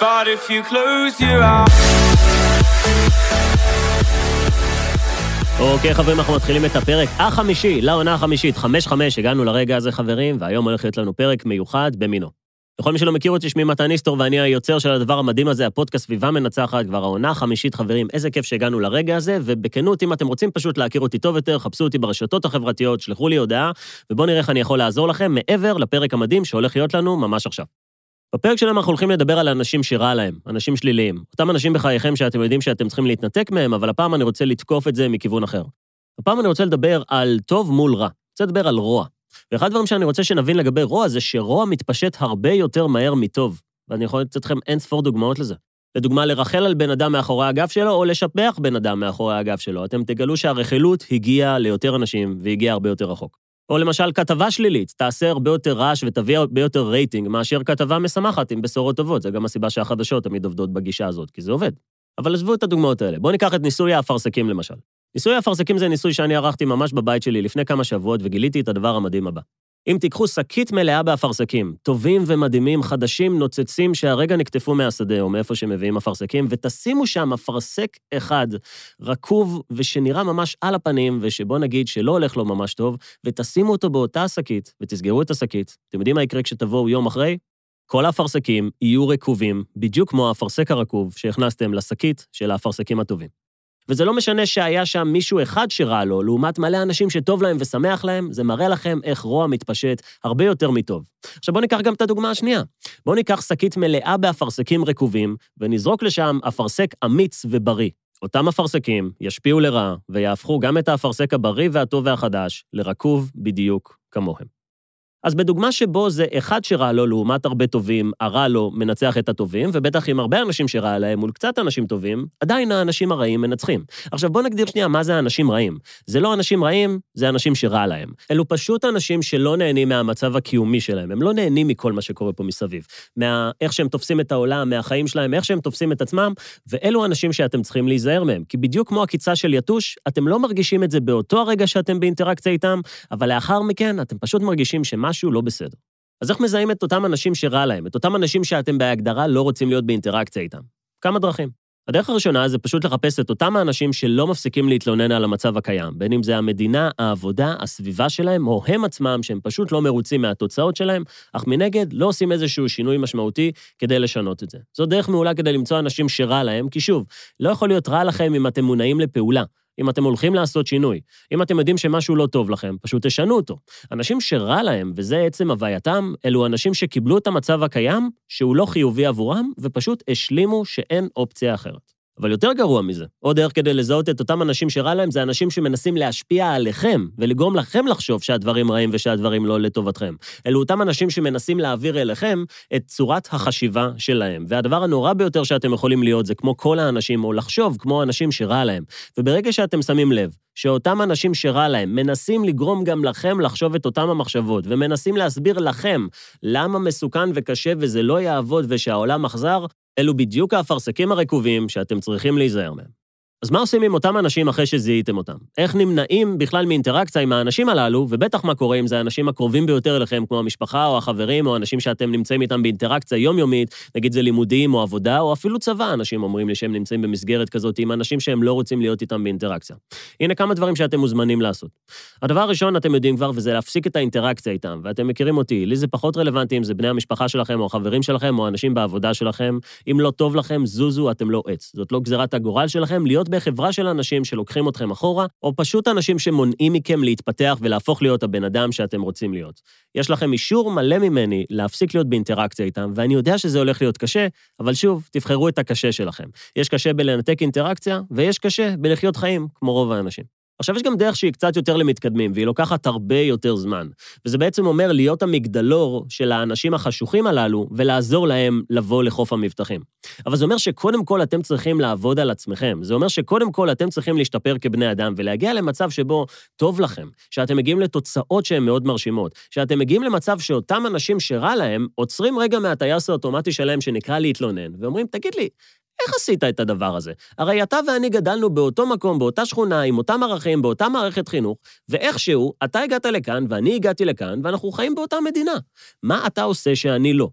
But if you close your eyes... אוקיי, חברים, אנחנו מתחילים את הפרק החמישי, לעונה החמישית, חמש חמש, הגענו לרגע הזה, חברים, והיום הולך להיות לנו פרק מיוחד במינו. לכל מי שלא מכיר אותי, שמי מתן איסטור, ואני היוצר של הדבר המדהים הזה, הפודקאסט סביבה מנצחת, כבר העונה החמישית, חברים, איזה כיף שהגענו לרגע הזה, ובכנות, אם אתם רוצים פשוט להכיר אותי טוב יותר, חפשו אותי ברשתות החברתיות, שלחו לי הודעה, ובואו נראה איך אני יכול לעזור לכם, מעבר לפרק המדהים שהולך להיות לנו ממש עכשיו. בפרק שלנו אנחנו הולכים לדבר על אנשים שרע להם, אנשים שליליים. אותם אנשים בחייכם שאתם יודעים שאתם צריכים להתנתק מהם, אבל הפעם אני רוצה לתקוף את זה מכיוון אחר. הפעם אני רוצה לדבר על טוב מול רע. אני רוצה לדבר על רוע. ואחד הדברים שאני רוצה שנבין לגבי רוע זה שרוע מתפשט הרבה יותר מהר מטוב. ואני יכול לתת לכם אין ספור דוגמאות לזה. לדוגמה, לרחל על בן אדם מאחורי הגב שלו, או לשבח בן אדם מאחורי הגב שלו. אתם תגלו שהרכילות הגיעה ליותר אנשים והגיעה הרבה יותר רחוק. או למשל, כתבה שלילית, תעשה הרבה יותר רעש ותביא הרבה יותר רייטינג מאשר כתבה משמחת עם בשורות טובות. זה גם הסיבה שהחדשות תמיד עובדות בגישה הזאת, כי זה עובד. אבל עזבו את הדוגמאות האלה. בואו ניקח את ניסוי האפרסקים למשל. ניסוי האפרסקים זה ניסוי שאני ערכתי ממש בבית שלי לפני כמה שבועות, וגיליתי את הדבר המדהים הבא. אם תיקחו שקית מלאה באפרסקים, טובים ומדהימים, חדשים, נוצצים, שהרגע נקטפו מהשדה או מאיפה שמביאים אפרסקים, ותשימו שם אפרסק אחד, רקוב ושנראה ממש על הפנים, ושבוא נגיד שלא הולך לו ממש טוב, ותשימו אותו באותה השקית, ותסגרו את השקית. אתם יודעים מה יקרה כשתבואו יום אחרי? כל האפרסקים יהיו רקובים, בדיוק כמו האפרסק הרקוב שהכנסתם לשקית של האפרסקים הטובים. וזה לא משנה שהיה שם מישהו אחד שרע לו, לעומת מלא אנשים שטוב להם ושמח להם, זה מראה לכם איך רוע מתפשט הרבה יותר מטוב. עכשיו בואו ניקח גם את הדוגמה השנייה. בואו ניקח שקית מלאה באפרסקים רקובים, ונזרוק לשם אפרסק אמיץ ובריא. אותם אפרסקים ישפיעו לרע, ויהפכו גם את האפרסק הבריא והטוב והחדש לרקוב בדיוק כמוהם. אז בדוגמה שבו זה אחד שרע לו לעומת הרבה טובים, הרע לו מנצח את הטובים, ובטח עם הרבה אנשים שרע להם מול קצת אנשים טובים, עדיין האנשים הרעים מנצחים. עכשיו בואו נגדיר שנייה מה זה אנשים רעים. זה לא אנשים רעים, זה אנשים שרע להם. אלו פשוט אנשים שלא נהנים מהמצב הקיומי שלהם, הם לא נהנים מכל מה שקורה פה מסביב. מה... איך שהם תופסים את העולם, מהחיים שלהם, איך שהם תופסים את עצמם, ואלו אנשים שאתם צריכים להיזהר מהם. כי בדיוק כמו עקיצה של יתוש, אתם לא מרגישים את זה באותו הרגע שאתם באינטראקציה איתם, אבל לאחר מכן אתם פשוט מרגישים שמה משהו לא בסדר. אז איך מזהים את אותם אנשים שרע להם, את אותם אנשים שאתם בהגדרה לא רוצים להיות באינטראקציה איתם? כמה דרכים. הדרך הראשונה זה פשוט לחפש את אותם האנשים שלא מפסיקים להתלונן על המצב הקיים, בין אם זה המדינה, העבודה, הסביבה שלהם, או הם עצמם, שהם פשוט לא מרוצים מהתוצאות שלהם, אך מנגד לא עושים איזשהו שינוי משמעותי כדי לשנות את זה. זו דרך מעולה כדי למצוא אנשים שרע להם, כי שוב, לא יכול להיות רע לכם אם אתם מונעים לפעולה. אם אתם הולכים לעשות שינוי. אם אתם יודעים שמשהו לא טוב לכם, פשוט תשנו אותו. אנשים שרע להם, וזה עצם הווייתם, אלו אנשים שקיבלו את המצב הקיים, שהוא לא חיובי עבורם, ופשוט השלימו שאין אופציה אחרת. אבל יותר גרוע מזה, עוד דרך כדי לזהות את אותם אנשים שרע להם, זה אנשים שמנסים להשפיע עליכם, ולגרום לכם לחשוב שהדברים רעים ושהדברים לא לטובתכם. אלו אותם אנשים שמנסים להעביר אליכם את צורת החשיבה שלהם. והדבר הנורא ביותר שאתם יכולים להיות זה כמו כל האנשים, או לחשוב כמו אנשים שרע להם. וברגע שאתם שמים לב שאותם אנשים שרע להם מנסים לגרום גם לכם לחשוב את אותם המחשבות, ומנסים להסביר לכם למה מסוכן וקשה וזה לא יעבוד ושהעולם אכזר, אלו בדיוק האפרסקים הרקובים שאתם צריכים להיזהר מהם. אז מה עושים עם אותם אנשים אחרי שזיהיתם אותם? איך נמנעים בכלל מאינטראקציה עם האנשים הללו, ובטח מה קורה אם זה האנשים הקרובים ביותר אליכם, כמו המשפחה או החברים, או אנשים שאתם נמצאים איתם באינטראקציה יומיומית, נגיד זה לימודים או עבודה, או אפילו צבא, אנשים אומרים לי שהם נמצאים במסגרת כזאת עם אנשים שהם לא רוצים להיות איתם באינטראקציה. הנה כמה דברים שאתם מוזמנים לעשות. הדבר הראשון, אתם יודעים כבר, וזה להפסיק את האינטראקציה איתם, ואתם מכירים אותי, לי זה פחות רלוונטי אם זה בני המשפחה שלכם, או החברים שלכם, או אנשים בעבודה שלכם. אם לא טוב לכם, זוזו, אתם לא עץ. זאת לא גזירת הגורל שלכם, להיות בחברה של אנשים שלוקחים אתכם אחורה, או פשוט אנשים שמונעים מכם להתפתח ולהפוך להיות הבן אדם שאתם רוצים להיות. יש לכם אישור מלא ממני להפסיק להיות באינטראקציה איתם, ואני יודע שזה הולך להיות קשה, אבל שוב, תבחרו את הקשה שלכם. יש קשה בלנתק אינטראקציה, ויש קשה בלחיות חיים, כמו רוב האנשים. עכשיו, יש גם דרך שהיא קצת יותר למתקדמים, והיא לוקחת הרבה יותר זמן. וזה בעצם אומר להיות המגדלור של האנשים החשוכים הללו, ולעזור להם לבוא לחוף המבטחים. אבל זה אומר שקודם כל אתם צריכים לעבוד על עצמכם. זה אומר שקודם כל אתם צריכים להשתפר כבני אדם, ולהגיע למצב שבו טוב לכם, שאתם מגיעים לתוצאות שהן מאוד מרשימות, שאתם מגיעים למצב שאותם אנשים שרע להם, עוצרים רגע מהטייס האוטומטי שלהם שנקרא להתלונן, ואומרים, תגיד לי, איך עשית את הדבר הזה? הרי אתה ואני גדלנו באותו מקום, באותה שכונה, עם אותם ערכים, באותה מערכת חינוך, ואיכשהו, אתה הגעת לכאן ואני הגעתי לכאן, ואנחנו חיים באותה מדינה. מה אתה עושה שאני לא?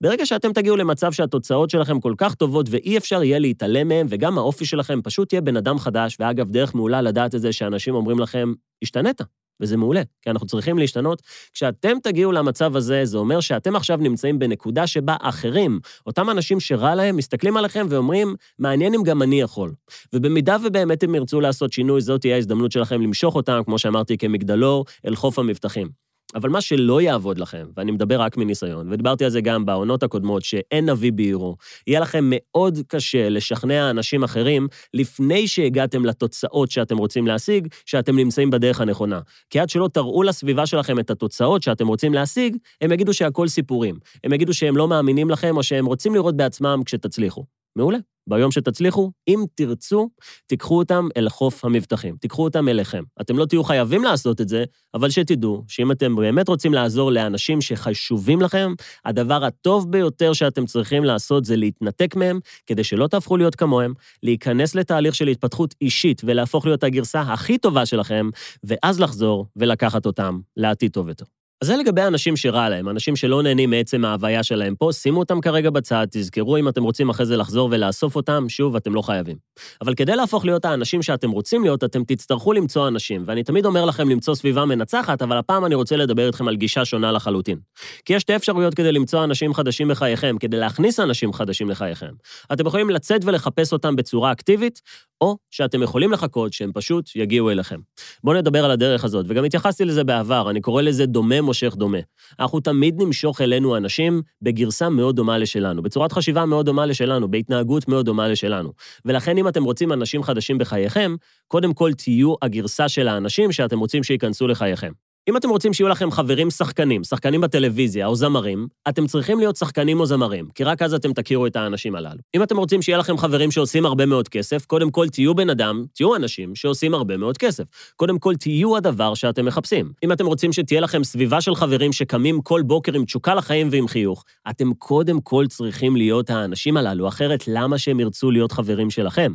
ברגע שאתם תגיעו למצב שהתוצאות שלכם כל כך טובות ואי אפשר יהיה להתעלם מהם, וגם האופי שלכם פשוט יהיה בן אדם חדש, ואגב, דרך מעולה לדעת את זה שאנשים אומרים לכם, השתנית, וזה מעולה, כי אנחנו צריכים להשתנות. כשאתם תגיעו למצב הזה, זה אומר שאתם עכשיו נמצאים בנקודה שבה אחרים, אותם אנשים שרע להם, מסתכלים עליכם ואומרים, מעניין אם גם אני יכול. ובמידה ובאמת הם ירצו לעשות שינוי, זאת תהיה ההזדמנות שלכם למשוך אותם, כמו שאמרתי, כמגדלור אל חוף המבטחים. אבל מה שלא יעבוד לכם, ואני מדבר רק מניסיון, ודיברתי על זה גם בעונות הקודמות, שאין נביא בעירו, יהיה לכם מאוד קשה לשכנע אנשים אחרים לפני שהגעתם לתוצאות שאתם רוצים להשיג, שאתם נמצאים בדרך הנכונה. כי עד שלא תראו לסביבה שלכם את התוצאות שאתם רוצים להשיג, הם יגידו שהכל סיפורים. הם יגידו שהם לא מאמינים לכם, או שהם רוצים לראות בעצמם כשתצליחו. מעולה. ביום שתצליחו, אם תרצו, תיקחו אותם אל חוף המבטחים, תיקחו אותם אליכם. אתם לא תהיו חייבים לעשות את זה, אבל שתדעו שאם אתם באמת רוצים לעזור לאנשים שחשובים לכם, הדבר הטוב ביותר שאתם צריכים לעשות זה להתנתק מהם, כדי שלא תהפכו להיות כמוהם, להיכנס לתהליך של התפתחות אישית ולהפוך להיות הגרסה הכי טובה שלכם, ואז לחזור ולקחת אותם לעתיד טוב יותר. אז זה לגבי אנשים שרע להם, אנשים שלא נהנים מעצם ההוויה שלהם פה, שימו אותם כרגע בצד, תזכרו אם אתם רוצים אחרי זה לחזור ולאסוף אותם, שוב, אתם לא חייבים. אבל כדי להפוך להיות האנשים שאתם רוצים להיות, אתם תצטרכו למצוא אנשים, ואני תמיד אומר לכם למצוא סביבה מנצחת, אבל הפעם אני רוצה לדבר איתכם על גישה שונה לחלוטין. כי יש שתי אפשרויות כדי למצוא אנשים חדשים בחייכם, כדי להכניס אנשים חדשים לחייכם. אתם יכולים לצאת ולחפש אותם בצורה אקטיבית, או שאתם יכולים לחכות שהם פשוט יגיעו אליכם. בואו נדבר על הדרך הזאת, וגם התייחסתי לזה בעבר, אני קורא לזה דומה מושך דומה. אנחנו תמיד נמשוך אלינו אנשים בגרסה מאוד דומה לשלנו, בצורת חשיבה מאוד דומה לשלנו, בהתנהגות מאוד דומה לשלנו. ולכן אם אתם רוצים אנשים חדשים בחייכם, קודם כל תהיו הגרסה של האנשים שאתם רוצים שייכנסו לחייכם. אם אתם רוצים שיהיו לכם חברים שחקנים, שחקנים בטלוויזיה או זמרים, אתם צריכים להיות שחקנים או זמרים, כי רק אז אתם תכירו את האנשים הללו. אם אתם רוצים שיהיה לכם חברים שעושים הרבה מאוד כסף, קודם כל תהיו בן אדם, תהיו אנשים שעושים הרבה מאוד כסף. קודם כל תהיו הדבר שאתם מחפשים. אם אתם רוצים שתהיה לכם סביבה של חברים שקמים כל בוקר עם תשוקה לחיים ועם חיוך, אתם קודם כל צריכים להיות האנשים הללו, אחרת למה שהם ירצו להיות חברים שלכם?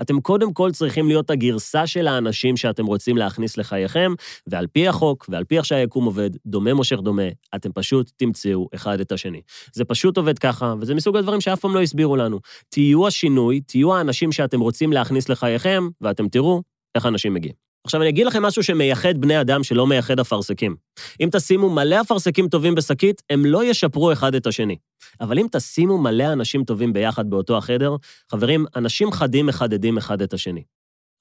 אתם קודם כל צריכים להיות הגרסה של האנשים שאתם רוצים להכניס לחייכם, ועל פי החוק ועל פי איך שהיקום עובד, דומה מושך דומה, אתם פשוט תמצאו אחד את השני. זה פשוט עובד ככה, וזה מסוג הדברים שאף פעם לא הסבירו לנו. תהיו השינוי, תהיו האנשים שאתם רוצים להכניס לחייכם, ואתם תראו איך אנשים מגיעים. עכשיו, אני אגיד לכם משהו שמייחד בני אדם שלא מייחד אפרסקים. אם תשימו מלא אפרסקים טובים בשקית, הם לא ישפרו אחד את השני. אבל אם תשימו מלא אנשים טובים ביחד באותו החדר, חברים, אנשים חדים מחדדים אחד את השני.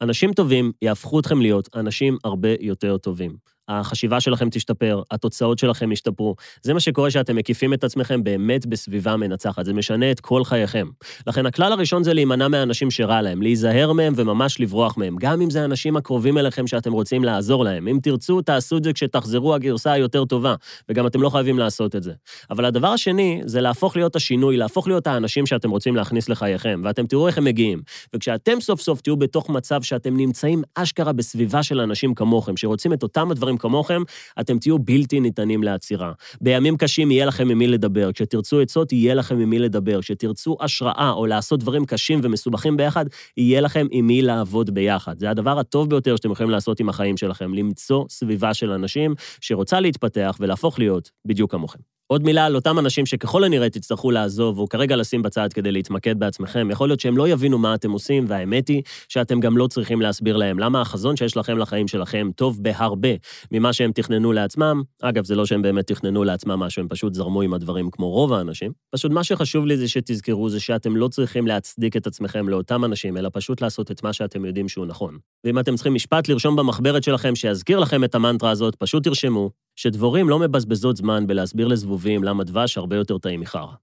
אנשים טובים יהפכו אתכם להיות אנשים הרבה יותר טובים. החשיבה שלכם תשתפר, התוצאות שלכם ישתפרו. זה מה שקורה שאתם מקיפים את עצמכם באמת בסביבה מנצחת, זה משנה את כל חייכם. לכן הכלל הראשון זה להימנע מהאנשים שרע להם, להיזהר מהם וממש לברוח מהם, גם אם זה האנשים הקרובים אליכם שאתם רוצים לעזור להם. אם תרצו, תעשו את זה כשתחזרו הגרסה היותר טובה, וגם אתם לא חייבים לעשות את זה. אבל הדבר השני זה להפוך להיות השינוי, להפוך להיות האנשים שאתם רוצים להכניס לחייכם, ואתם תראו איך הם מגיעים. וכשאתם סוף סוף תהיו בתוך מצב שאתם נמצאים אשכרה בסביבה של אנשים כמוכם, שרוצים את אותם הדברים כמוכם, אתם תהיו בלתי ניתנים לעצירה. בימים קשים יהיה לכם מי לדבר, כשתרצו עצות יהיה לכם מי לדבר, כשתרצו השראה או לעשות דברים קשים ומסובכים ביחד, יהיה לכם עם מי לעבוד ביחד. זה הדבר הטוב ביותר שאתם יכולים לעשות עם החיים שלכם, למצוא סביבה של אנשים שרוצה להתפתח ולהפוך להיות בדיוק כמוכם. עוד מילה על אותם אנשים שככל הנראה תצטרכו לעזוב, או כרגע לשים בצד כדי להתמקד בעצמכם. יכול להיות שהם לא יבינו מה אתם עושים, והאמת היא שאתם גם לא צריכים להסביר להם למה החזון שיש לכם לחיים שלכם טוב בהרבה ממה שהם תכננו לעצמם. אגב, זה לא שהם באמת תכננו לעצמם משהו, הם פשוט זרמו עם הדברים כמו רוב האנשים. פשוט מה שחשוב לי זה שתזכרו זה שאתם לא צריכים להצדיק את עצמכם לאותם אנשים, אלא פשוט לעשות את מה שאתם יודעים שהוא נכון. ואם אתם צריכים משפט לרשום במחברת שלכם שיזכיר לכם את המנטרה הזאת, פשוט תרשמו שדבורים לא מבזבזות זמן בלהסביר לזבובים למה דבש הרבה יותר טעים מחרא.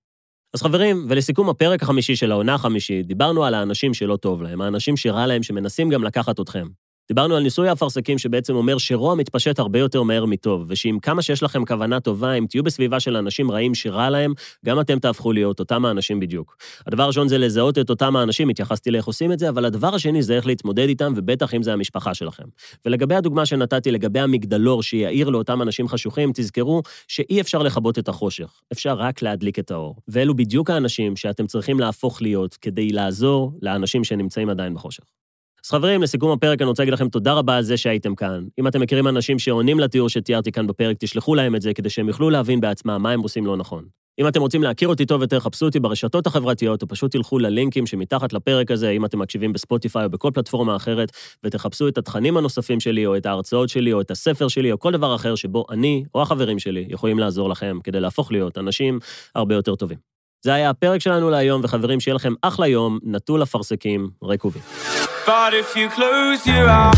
אז חברים, ולסיכום הפרק החמישי של העונה החמישית, דיברנו על האנשים שלא טוב להם, האנשים שרע להם, שמנסים גם לקחת אתכם. דיברנו על ניסוי האפרסקים שבעצם אומר שרוע מתפשט הרבה יותר מהר מטוב, ושעם כמה שיש לכם כוונה טובה, אם תהיו בסביבה של אנשים רעים שרע להם, גם אתם תהפכו להיות אותם האנשים בדיוק. הדבר הראשון זה לזהות את אותם האנשים, התייחסתי לאיך עושים את זה, אבל הדבר השני זה איך להתמודד איתם, ובטח אם זה המשפחה שלכם. ולגבי הדוגמה שנתתי לגבי המגדלור שיעיר לאותם אנשים חשוכים, תזכרו שאי אפשר לכבות את החושך, אפשר רק להדליק את האור. ואלו בדיוק האנשים שאתם צריכים להפוך להיות כדי לעזור לאנשים שנמצאים עדיין בחושך. אז חברים, לסיכום הפרק אני רוצה להגיד לכם תודה רבה על זה שהייתם כאן. אם אתם מכירים אנשים שעונים לתיאור שתיארתי כאן בפרק, תשלחו להם את זה כדי שהם יוכלו להבין בעצמם מה הם עושים לא נכון. אם אתם רוצים להכיר אותי טוב יותר, חפשו אותי ברשתות החברתיות, או פשוט תלכו ללינקים שמתחת לפרק הזה, אם אתם מקשיבים בספוטיפיי או בכל פלטפורמה אחרת, ותחפשו את התכנים הנוספים שלי, או את ההרצאות שלי, או את הספר שלי, או כל דבר אחר שבו אני, או החברים שלי, יכולים לעזור לכם כדי להפוך להיות אנשים הרבה יותר טובים. זה היה הפרק שלנו להיום, וחברים, שיהיה לכם אחלה יום, נטול אפרסקים רקובים. But if you close your eyes